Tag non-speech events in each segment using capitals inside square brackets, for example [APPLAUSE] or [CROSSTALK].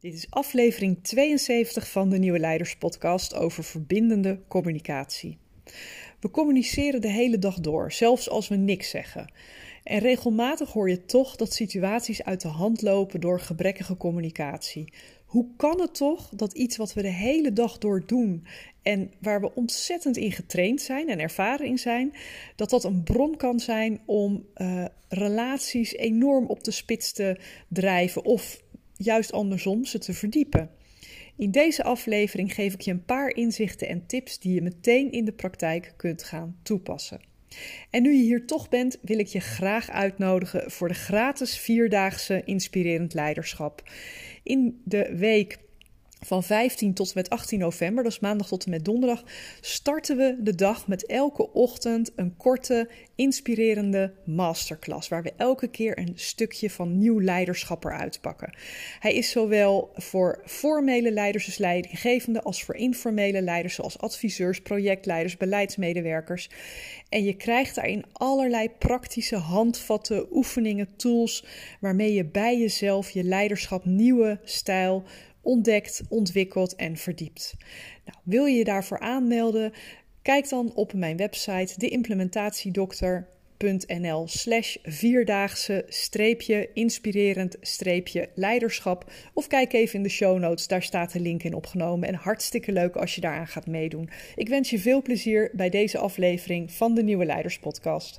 Dit is aflevering 72 van de Nieuwe Leiders Podcast over verbindende communicatie. We communiceren de hele dag door, zelfs als we niks zeggen. En regelmatig hoor je toch dat situaties uit de hand lopen door gebrekkige communicatie. Hoe kan het toch dat iets wat we de hele dag door doen en waar we ontzettend in getraind zijn en ervaren in zijn, dat dat een bron kan zijn om uh, relaties enorm op de spits te drijven of juist andersom ze te verdiepen. In deze aflevering geef ik je een paar inzichten en tips die je meteen in de praktijk kunt gaan toepassen. En nu je hier toch bent, wil ik je graag uitnodigen voor de gratis vierdaagse inspirerend leiderschap. In de week van 15 tot en met 18 november, is maandag tot en met donderdag, starten we de dag met elke ochtend een korte, inspirerende masterclass. Waar we elke keer een stukje van nieuw leiderschap eruit pakken. Hij is zowel voor formele leiders, dus leidinggevenden, als voor informele leiders, zoals adviseurs, projectleiders, beleidsmedewerkers. En je krijgt daarin allerlei praktische handvatten, oefeningen, tools, waarmee je bij jezelf je leiderschap nieuwe stijl ontdekt, ontwikkelt en verdiept. Nou, wil je je daarvoor aanmelden? Kijk dan op mijn website deimplementatiedokter.nl slash vierdaagse streepje inspirerend streepje leiderschap. Of kijk even in de show notes, daar staat de link in opgenomen. En hartstikke leuk als je daaraan gaat meedoen. Ik wens je veel plezier bij deze aflevering van de Nieuwe Leiderspodcast.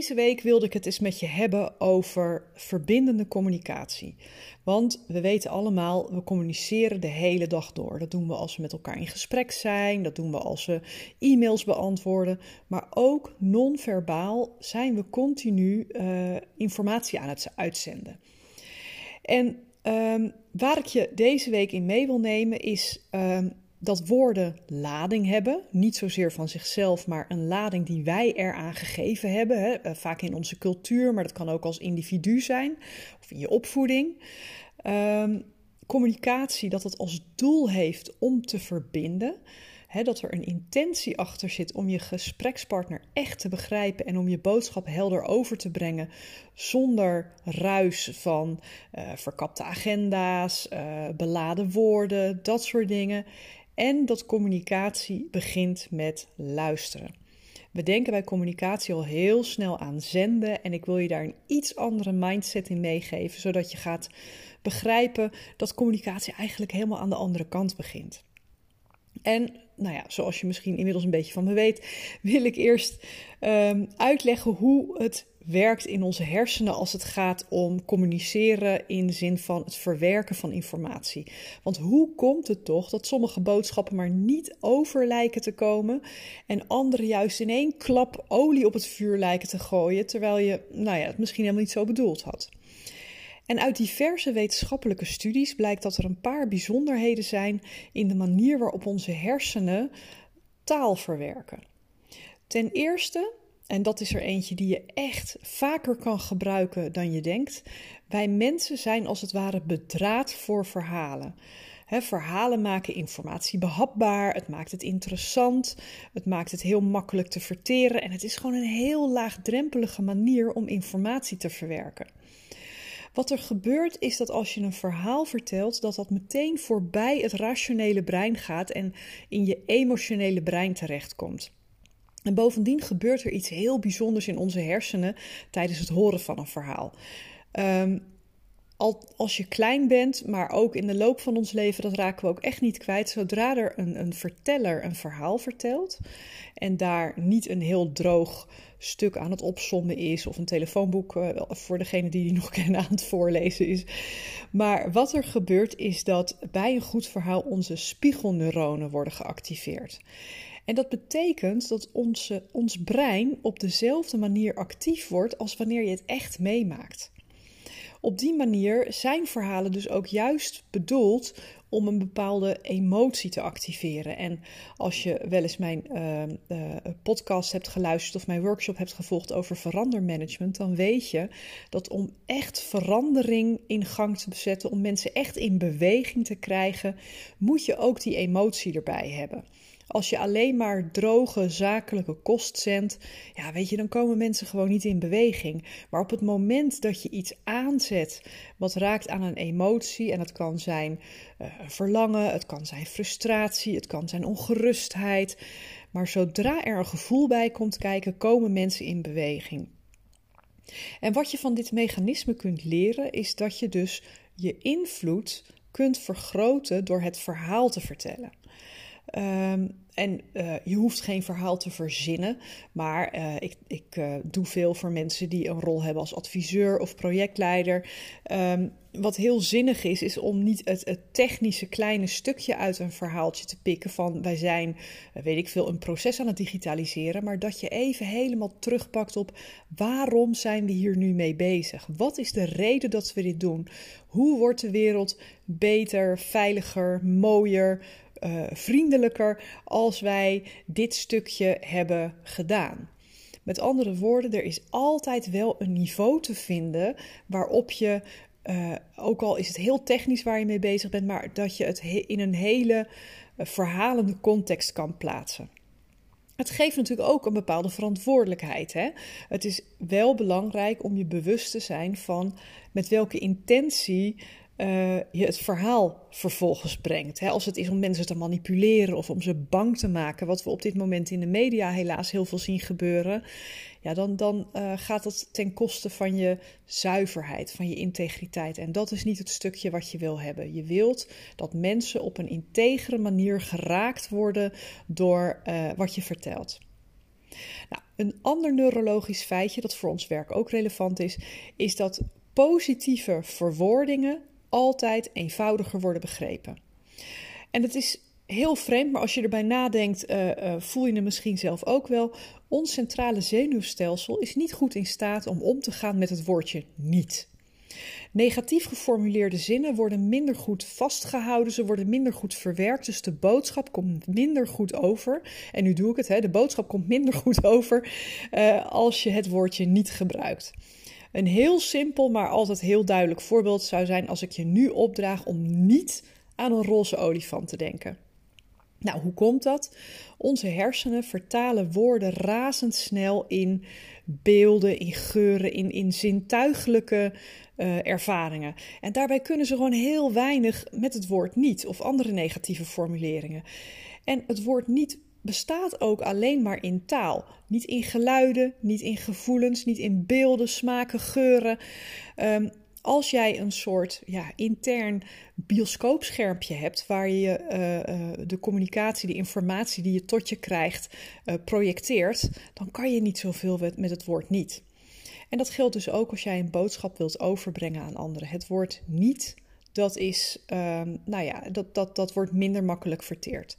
Deze week wilde ik het eens met je hebben over verbindende communicatie. Want we weten allemaal, we communiceren de hele dag door. Dat doen we als we met elkaar in gesprek zijn, dat doen we als we e-mails beantwoorden. Maar ook non-verbaal zijn we continu uh, informatie aan het uitzenden. En um, waar ik je deze week in mee wil nemen is um, dat woorden lading hebben. Niet zozeer van zichzelf, maar een lading die wij eraan gegeven hebben. Hè. Eh, vaak in onze cultuur, maar dat kan ook als individu zijn of in je opvoeding. Um, communicatie, dat het als doel heeft om te verbinden. Hè, dat er een intentie achter zit om je gesprekspartner echt te begrijpen en om je boodschap helder over te brengen zonder ruis van uh, verkapte agenda's, uh, beladen woorden, dat soort dingen. En dat communicatie begint met luisteren. We denken bij communicatie al heel snel aan zenden en ik wil je daar een iets andere mindset in meegeven, zodat je gaat begrijpen dat communicatie eigenlijk helemaal aan de andere kant begint. En nou ja, zoals je misschien inmiddels een beetje van me weet, wil ik eerst um, uitleggen hoe het werkt in onze hersenen als het gaat om communiceren in de zin van het verwerken van informatie. Want hoe komt het toch dat sommige boodschappen maar niet over lijken te komen en andere juist in één klap olie op het vuur lijken te gooien, terwijl je nou ja, het misschien helemaal niet zo bedoeld had? En uit diverse wetenschappelijke studies blijkt dat er een paar bijzonderheden zijn in de manier waarop onze hersenen taal verwerken. Ten eerste en dat is er eentje die je echt vaker kan gebruiken dan je denkt. Wij mensen zijn als het ware bedraad voor verhalen. verhalen maken informatie behapbaar, het maakt het interessant, het maakt het heel makkelijk te verteren en het is gewoon een heel laagdrempelige manier om informatie te verwerken. Wat er gebeurt is dat als je een verhaal vertelt, dat dat meteen voorbij het rationele brein gaat en in je emotionele brein terechtkomt. En bovendien gebeurt er iets heel bijzonders in onze hersenen tijdens het horen van een verhaal. Um, als je klein bent, maar ook in de loop van ons leven, dat raken we ook echt niet kwijt. Zodra er een, een verteller een verhaal vertelt en daar niet een heel droog stuk aan het opsommen is of een telefoonboek uh, voor degene die die [LAUGHS] nog kennen aan het voorlezen is. Maar wat er gebeurt is dat bij een goed verhaal onze spiegelneuronen worden geactiveerd. En dat betekent dat onze, ons brein op dezelfde manier actief wordt als wanneer je het echt meemaakt. Op die manier zijn verhalen dus ook juist bedoeld om een bepaalde emotie te activeren. En als je wel eens mijn uh, uh, podcast hebt geluisterd of mijn workshop hebt gevolgd over verandermanagement, dan weet je dat om echt verandering in gang te zetten, om mensen echt in beweging te krijgen, moet je ook die emotie erbij hebben. Als je alleen maar droge zakelijke kost zendt, ja, weet je, dan komen mensen gewoon niet in beweging. Maar op het moment dat je iets aanzet wat raakt aan een emotie, en dat kan zijn uh, verlangen, het kan zijn frustratie, het kan zijn ongerustheid. Maar zodra er een gevoel bij komt kijken, komen mensen in beweging. En wat je van dit mechanisme kunt leren, is dat je dus je invloed kunt vergroten door het verhaal te vertellen. Um, en uh, je hoeft geen verhaal te verzinnen, maar uh, ik, ik uh, doe veel voor mensen die een rol hebben als adviseur of projectleider. Um, wat heel zinnig is, is om niet het, het, technische kleine stukje uit een verhaaltje te pikken van wij zijn, weet ik veel, een proces aan het digitaliseren, maar dat je even helemaal terugpakt op waarom zijn we hier nu mee bezig? Wat is de reden dat we dit doen? Hoe wordt de wereld beter, veiliger, mooier? Uh, vriendelijker als wij dit stukje hebben gedaan. Met andere woorden, er is altijd wel een niveau te vinden waarop je, uh, ook al is het heel technisch waar je mee bezig bent, maar dat je het in een hele uh, verhalende context kan plaatsen. Het geeft natuurlijk ook een bepaalde verantwoordelijkheid. Hè? Het is wel belangrijk om je bewust te zijn van met welke intentie uh, je het verhaal vervolgens brengt. Hè? Als het is om mensen te manipuleren of om ze bang te maken, wat we op dit moment in de media helaas heel veel zien gebeuren, ja, dan, dan uh, gaat dat ten koste van je zuiverheid, van je integriteit. En dat is niet het stukje wat je wil hebben. Je wilt dat mensen op een integere manier geraakt worden door uh, wat je vertelt. Nou, een ander neurologisch feitje dat voor ons werk ook relevant is, is dat positieve verwoordingen altijd eenvoudiger worden begrepen. En het is heel vreemd, maar als je erbij nadenkt, uh, uh, voel je het misschien zelf ook wel. Ons centrale zenuwstelsel is niet goed in staat om om te gaan met het woordje niet. Negatief geformuleerde zinnen worden minder goed vastgehouden, ze worden minder goed verwerkt, dus de boodschap komt minder goed over. En nu doe ik het, hè, de boodschap komt minder goed [LAUGHS] over uh, als je het woordje niet gebruikt. Een heel simpel, maar altijd heel duidelijk voorbeeld zou zijn als ik je nu opdraag om niet aan een roze olifant te denken. Nou, hoe komt dat? Onze hersenen vertalen woorden razendsnel in beelden, in geuren, in, in zintuigelijke uh, ervaringen. En daarbij kunnen ze gewoon heel weinig met het woord niet of andere negatieve formuleringen. En het woord niet bestaat ook alleen maar in taal. Niet in geluiden, niet in gevoelens, niet in beelden, smaken, geuren. Um, als jij een soort ja, intern bioscoopschermpje hebt waar je uh, uh, de communicatie, de informatie die je tot je krijgt, uh, projecteert, dan kan je niet zoveel met, met het woord niet. En dat geldt dus ook als jij een boodschap wilt overbrengen aan anderen. Het woord niet, dat is, ehm, nou ja, dat, dat, dat wordt minder makkelijk verteerd.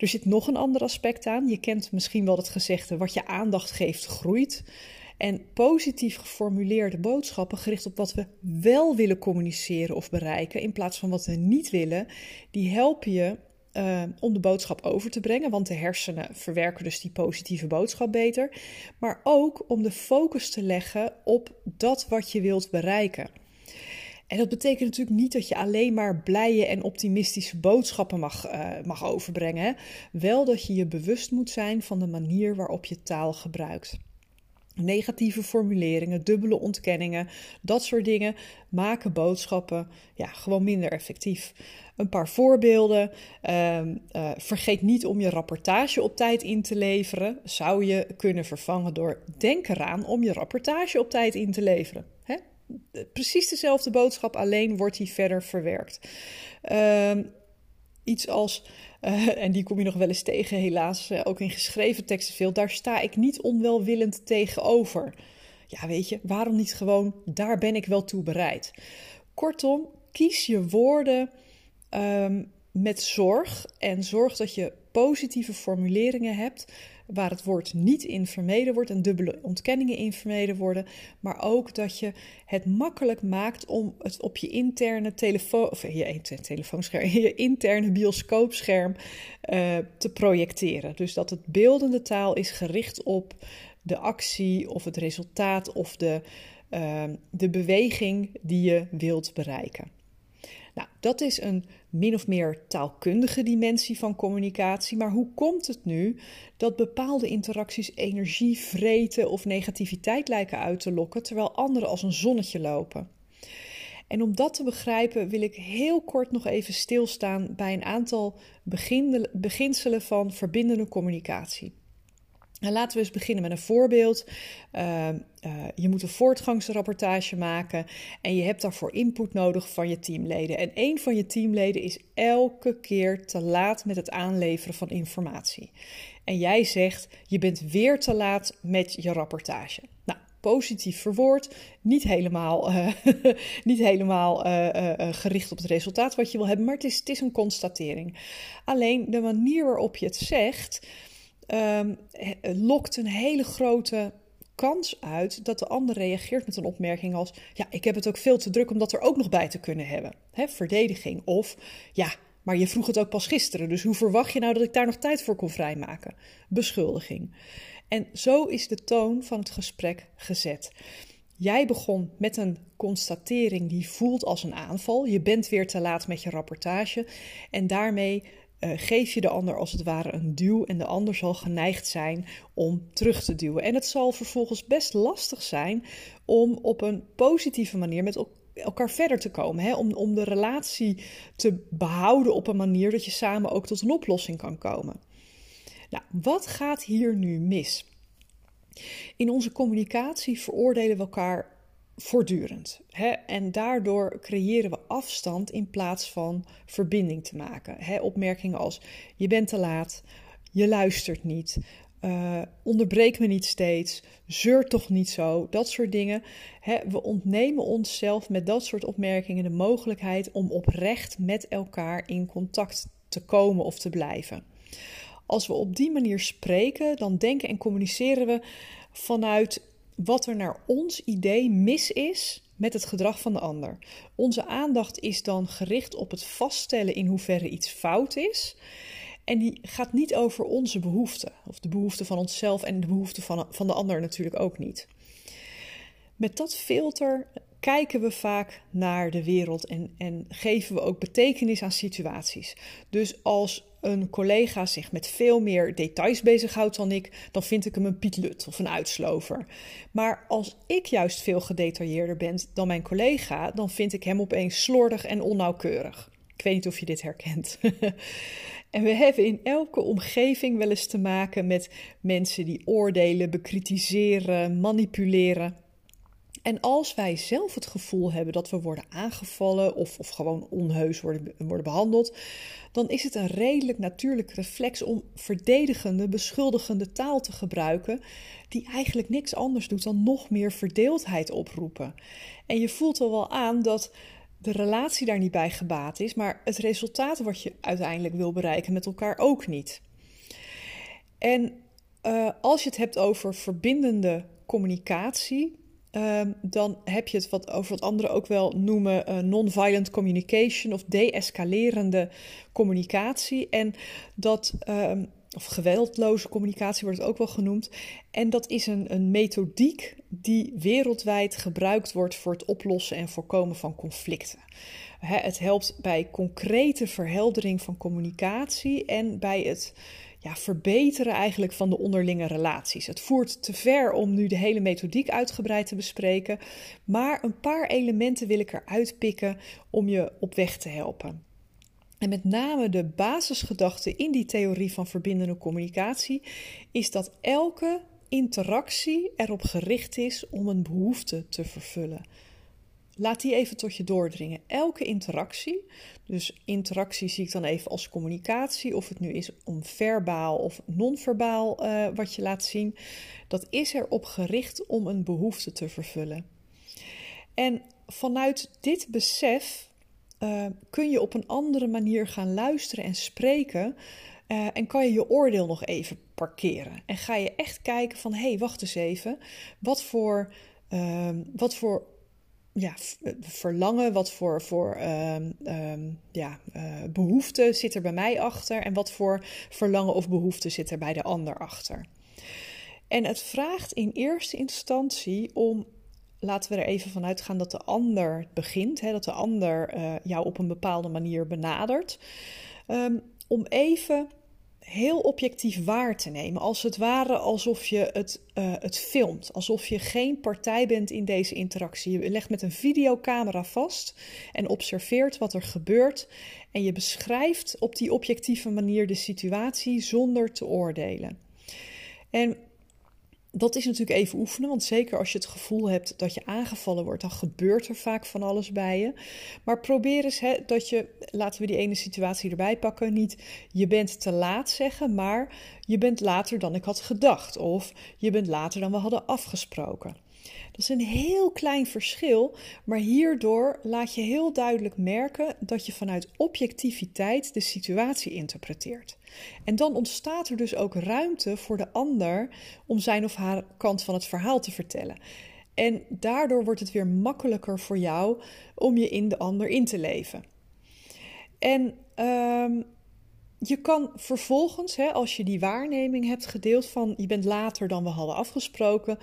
Er zit nog een ander aspect aan. Je kent misschien wel het gezegde: wat je aandacht geeft, groeit. En positief geformuleerde boodschappen gericht op wat we wel willen communiceren of bereiken, in plaats van wat we niet willen, die helpen je uh, om de boodschap over te brengen. Want de hersenen verwerken dus die positieve boodschap beter. Maar ook om de focus te leggen op dat wat je wilt bereiken. En dat betekent natuurlijk niet dat je alleen maar blije en optimistische boodschappen mag, uh, mag overbrengen. Wel dat je je bewust moet zijn van de manier waarop je taal gebruikt. Negatieve formuleringen, dubbele ontkenningen, dat soort dingen maken boodschappen ja, gewoon minder effectief. Een paar voorbeelden. Uh, uh, vergeet niet om je rapportage op tijd in te leveren. Zou je kunnen vervangen door denk eraan om je rapportage op tijd in te leveren precies dezelfde boodschap, alleen wordt die verder verwerkt. Uh, iets als, uh, en die kom je nog wel eens tegen, helaas, uh, ook in geschreven teksten veel, daar sta ik niet onwelwillend tegenover. Ja, weet je, waarom niet gewoon, daar ben ik wel toe bereid. Kortom, kies je woorden um, met zorg en zorg dat je positieve formuleringen hebt waar het woord niet in vermeden wordt en dubbele ontkenningen in vermeden worden, maar ook dat je het makkelijk maakt om het op je interne telefoon of je telefoonscherm, [LAUGHS] je interne bioscoopscherm uh, te projecteren. Dus dat het beeldende taal is gericht op de actie of het resultaat of de, uh, de beweging die je wilt bereiken. Nou, dat is een min of meer taalkundige dimensie van communicatie. Maar hoe komt het nu dat bepaalde interacties energie vreten of negativiteit lijken uit te lokken, terwijl andere als een zonnetje lopen? En om dat te begrijpen wil ik heel kort nog even stilstaan bij een aantal beginselen van verbindende communicatie. En laten we eens beginnen met een voorbeeld. Uh, uh, je moet een voortgangsrapportage maken en je hebt daarvoor input nodig van je teamleden. En een van je teamleden is elke keer te laat met het aanleveren van informatie. En jij zegt, je bent weer te laat met je rapportage. Nou, positief verwoord, niet helemaal, uh, [LAUGHS] niet helemaal gericht op het resultaat wat je wil hebben, maar het is, het is een constatering. Alleen de manier waarop je het zegt um, lokt een hele grote kans uit dat de ander reageert met een opmerking als: Ja, ik heb het ook veel te druk om dat er ook nog bij te kunnen hebben. Hè, verdediging. Of ja, maar je vroeg het ook pas gisteren, dus hoe verwacht je nou dat ik daar nog tijd voor kon vrijmaken? Beschuldiging. En zo is de toon van het gesprek gezet. Jij begon met een constatering die voelt als een aanval. Je bent weer te laat met je rapportage. En daarmee uh, geef je de ander als het ware een duw en de ander zal geneigd zijn om terug te duwen. En het zal vervolgens best lastig zijn om op een positieve manier met elkaar verder te komen. Hè? Om, om de relatie te behouden op een manier dat je samen ook tot een oplossing kan komen. Nou, wat gaat hier nu mis? In onze communicatie veroordelen we elkaar voortdurend. Hè? En daardoor creëren we afstand in plaats van verbinding te maken. Hè? Opmerkingen als: je bent te laat, je luistert niet, uh, onderbreek me niet steeds, zeur toch niet zo, dat soort dingen. Hè? We ontnemen onszelf met dat soort opmerkingen de mogelijkheid om oprecht met elkaar in contact te komen of te blijven. Als we op die manier spreken, dan denken en communiceren we vanuit wat er naar ons idee mis is met het gedrag van de ander. Onze aandacht is dan gericht op het vaststellen in hoeverre iets fout is. En die gaat niet over onze behoeften, of de behoeften van onszelf en de behoeften van, van de ander natuurlijk ook niet. Met dat filter kijken we vaak naar de wereld en, en geven we ook betekenis aan situaties. Dus als een collega zich met veel meer details bezighoudt dan ik, dan vind ik hem een pietlut of een uitslover. Maar als ik juist veel gedetailleerder ben dan mijn collega, dan vind ik hem opeens slordig en onnauwkeurig. Ik weet niet of je dit herkent. [LAUGHS] en we hebben in elke omgeving wel eens te maken met mensen die oordelen, bekritiseren, manipuleren. En als wij zelf het gevoel hebben dat we worden aangevallen of, of gewoon onheus worden, worden behandeld, dan is het een redelijk natuurlijk reflex om verdedigende, beschuldigende taal te gebruiken, die eigenlijk niks anders doet dan nog meer verdeeldheid oproepen. En je voelt al wel aan dat de relatie daar niet bij gebaat is, maar het resultaat wat je uiteindelijk wil bereiken met elkaar ook niet. En uh, als je het hebt over verbindende communicatie, Um, dan heb je het wat over wat anderen ook wel noemen uh, non-violent communication of de-escalerende communicatie. En dat, um, of geweldloze communicatie wordt het ook wel genoemd. En dat is een, een methodiek die wereldwijd gebruikt wordt voor het oplossen en voorkomen van conflicten. het helpt bij concrete verheldering van communicatie en bij het ja, verbeteren eigenlijk van de onderlinge relaties. Het voert te ver om nu de hele methodiek uitgebreid te bespreken, maar een paar elementen wil ik eruit pikken om je op weg te helpen. En met name de basisgedachte in die theorie van verbindende communicatie is dat elke interactie erop gericht is om een behoefte te vervullen. Laat die even tot je doordringen. Elke interactie, dus interactie zie ik dan even als communicatie, of het nu is om verbaal of non-verbaal uh, wat je laat zien, dat is erop gericht om een behoefte te vervullen. En vanuit dit besef uh, kun je op een andere manier gaan luisteren en spreken. Uh, en kan je je oordeel nog even parkeren. En ga je echt kijken van, hé, hey, wacht eens even. Wat voor, uh, wat voor ja, verlangen, wat voor, voor um, ja, uh, behoefte zit er bij mij achter. En wat voor verlangen of behoefte zit er bij de ander achter. En het vraagt in eerste instantie om laten we er even vanuit gaan dat de ander begint, hè, dat de ander uh, jou op een bepaalde manier benadert. Um, om even heel objectief waar te nemen. Als het ware alsof je het, uh, het filmt. Alsof je geen partij bent in deze interactie. Je legt met een videocamera vast en observeert wat er gebeurt. En je beschrijft op die objectieve manier de situatie zonder te oordelen. En dat is natuurlijk even oefenen, want zeker als je het gevoel hebt dat je aangevallen wordt, dan gebeurt er vaak van alles bij je. Maar probeer eens hè, dat je, laten we die ene situatie erbij pakken, niet je bent te laat zeggen, maar je bent later dan ik had gedacht. Of je bent later dan we hadden afgesproken. Dat is een heel klein verschil, maar hierdoor laat je heel duidelijk merken dat je vanuit objectiviteit de situatie interpreteert. En dan ontstaat er dus ook ruimte voor de ander om zijn of haar kant van het verhaal te vertellen. En daardoor wordt het weer makkelijker voor jou om je in de ander in te leven. En um, je kan vervolgens, hè, als je die waarneming hebt gedeeld van je bent later dan we hadden afgesproken,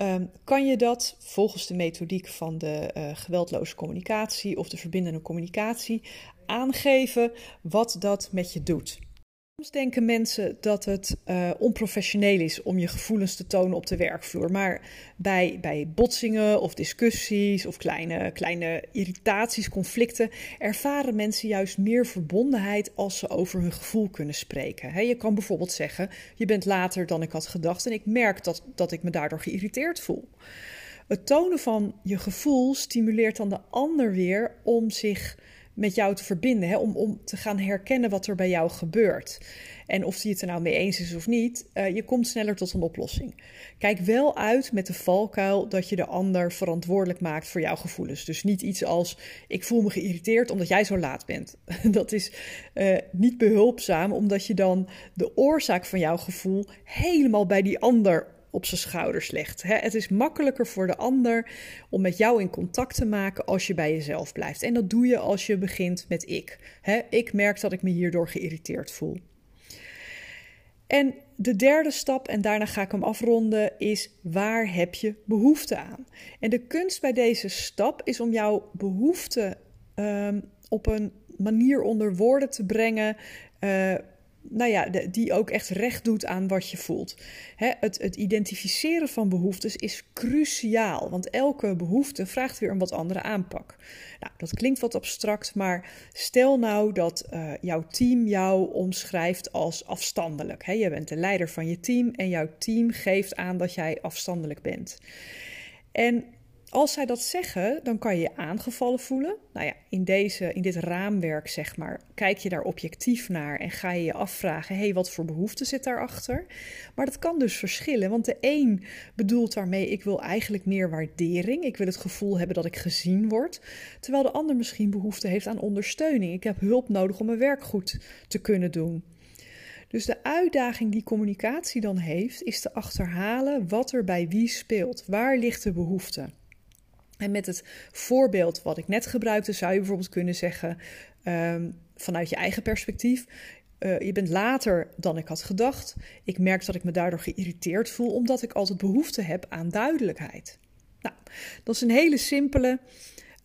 um, kan je dat volgens de methodiek van de uh, geweldloze communicatie of de verbindende communicatie aangeven wat dat met je doet. Soms denken mensen dat het uh, onprofessioneel is om je gevoelens te tonen op de werkvloer. Maar bij, bij botsingen of discussies of kleine, kleine irritaties, conflicten, ervaren mensen juist meer verbondenheid als ze over hun gevoel kunnen spreken. Je kan bijvoorbeeld zeggen: Je bent later dan ik had gedacht en ik merk dat, dat ik me daardoor geïrriteerd voel. Het tonen van je gevoel stimuleert dan de ander weer om zich met jou te verbinden. Hè? Om, om te gaan herkennen wat er bij jou gebeurt. En of die het er nou mee eens is of niet, uh, je komt sneller tot een oplossing. Kijk wel uit met de valkuil dat je de ander verantwoordelijk maakt voor jouw gevoelens. Dus niet iets als: ik voel me geïrriteerd omdat jij zo laat bent. [LAUGHS] Dat is uh, niet behulpzaam, omdat je dan de oorzaak van jouw gevoel helemaal bij die ander op zijn schouders legt. Het is makkelijker voor de ander om met jou in contact te maken als je bij jezelf blijft. En dat doe je als je begint met ik. Ik merk dat ik me hierdoor geïrriteerd voel. En de derde stap, en daarna ga ik hem afronden, is waar heb je behoefte aan? En de kunst bij deze stap is om jouw behoefte um, op een manier onder woorden te brengen. Uh, nou ja, die ook echt recht doet aan wat je voelt. het, het, identificeren van behoeftes is cruciaal, want elke behoefte vraagt weer een wat andere aanpak. Nou, dat klinkt wat abstract, maar stel nou dat uh, jouw team jou omschrijft als afstandelijk. Je bent de leider van je team en jouw team geeft aan dat jij afstandelijk bent. En als zij dat zeggen, dan kan je je aangevallen voelen. Nou ja, in, deze, in dit raamwerk, zeg maar, kijk je daar objectief naar en ga je je afvragen: hé, hey, wat voor behoefte zit daarachter? Maar dat kan dus verschillen, want de een bedoelt daarmee: ik wil eigenlijk meer waardering. Ik wil het gevoel hebben dat ik gezien word. Terwijl de ander misschien behoefte heeft aan ondersteuning. Ik heb hulp nodig om mijn werk goed te kunnen doen. Dus de uitdaging die communicatie dan heeft, is te achterhalen wat er bij wie speelt. Waar ligt de behoefte? En met het voorbeeld wat ik net gebruikte, zou je bijvoorbeeld kunnen zeggen, um, vanuit je eigen perspectief. Uh, je bent later dan ik had gedacht. Ik merk dat ik me daardoor geïrriteerd voel, omdat ik altijd behoefte heb aan duidelijkheid. Nou, dat is een hele simpele.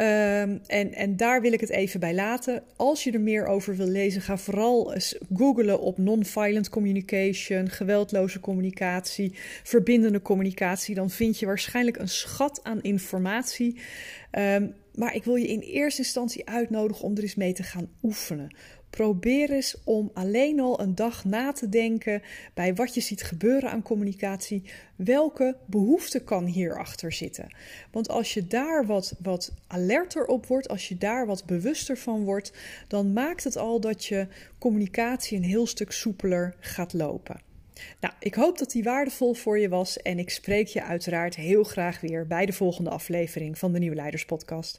Um, en, en daar wil ik het even bij laten. Als je er meer over wil lezen, ga vooral eens googlen op non-violent communication, geweldloze communicatie, verbindende communicatie. Dan vind je waarschijnlijk een schat aan informatie. Um, maar ik wil je in eerste instantie uitnodigen om er eens mee te gaan oefenen. Probeer eens om alleen al een dag na te denken bij wat je ziet gebeuren aan communicatie. Welke behoefte kan hierachter zitten? Want als je daar wat, wat alerter op wordt, als je daar wat bewuster van wordt, dan maakt het al dat je communicatie een heel stuk soepeler gaat lopen. Nou, ik hoop dat die waardevol voor je was en ik spreek je uiteraard heel graag weer bij de volgende aflevering van de Nieuwe Leiders Podcast.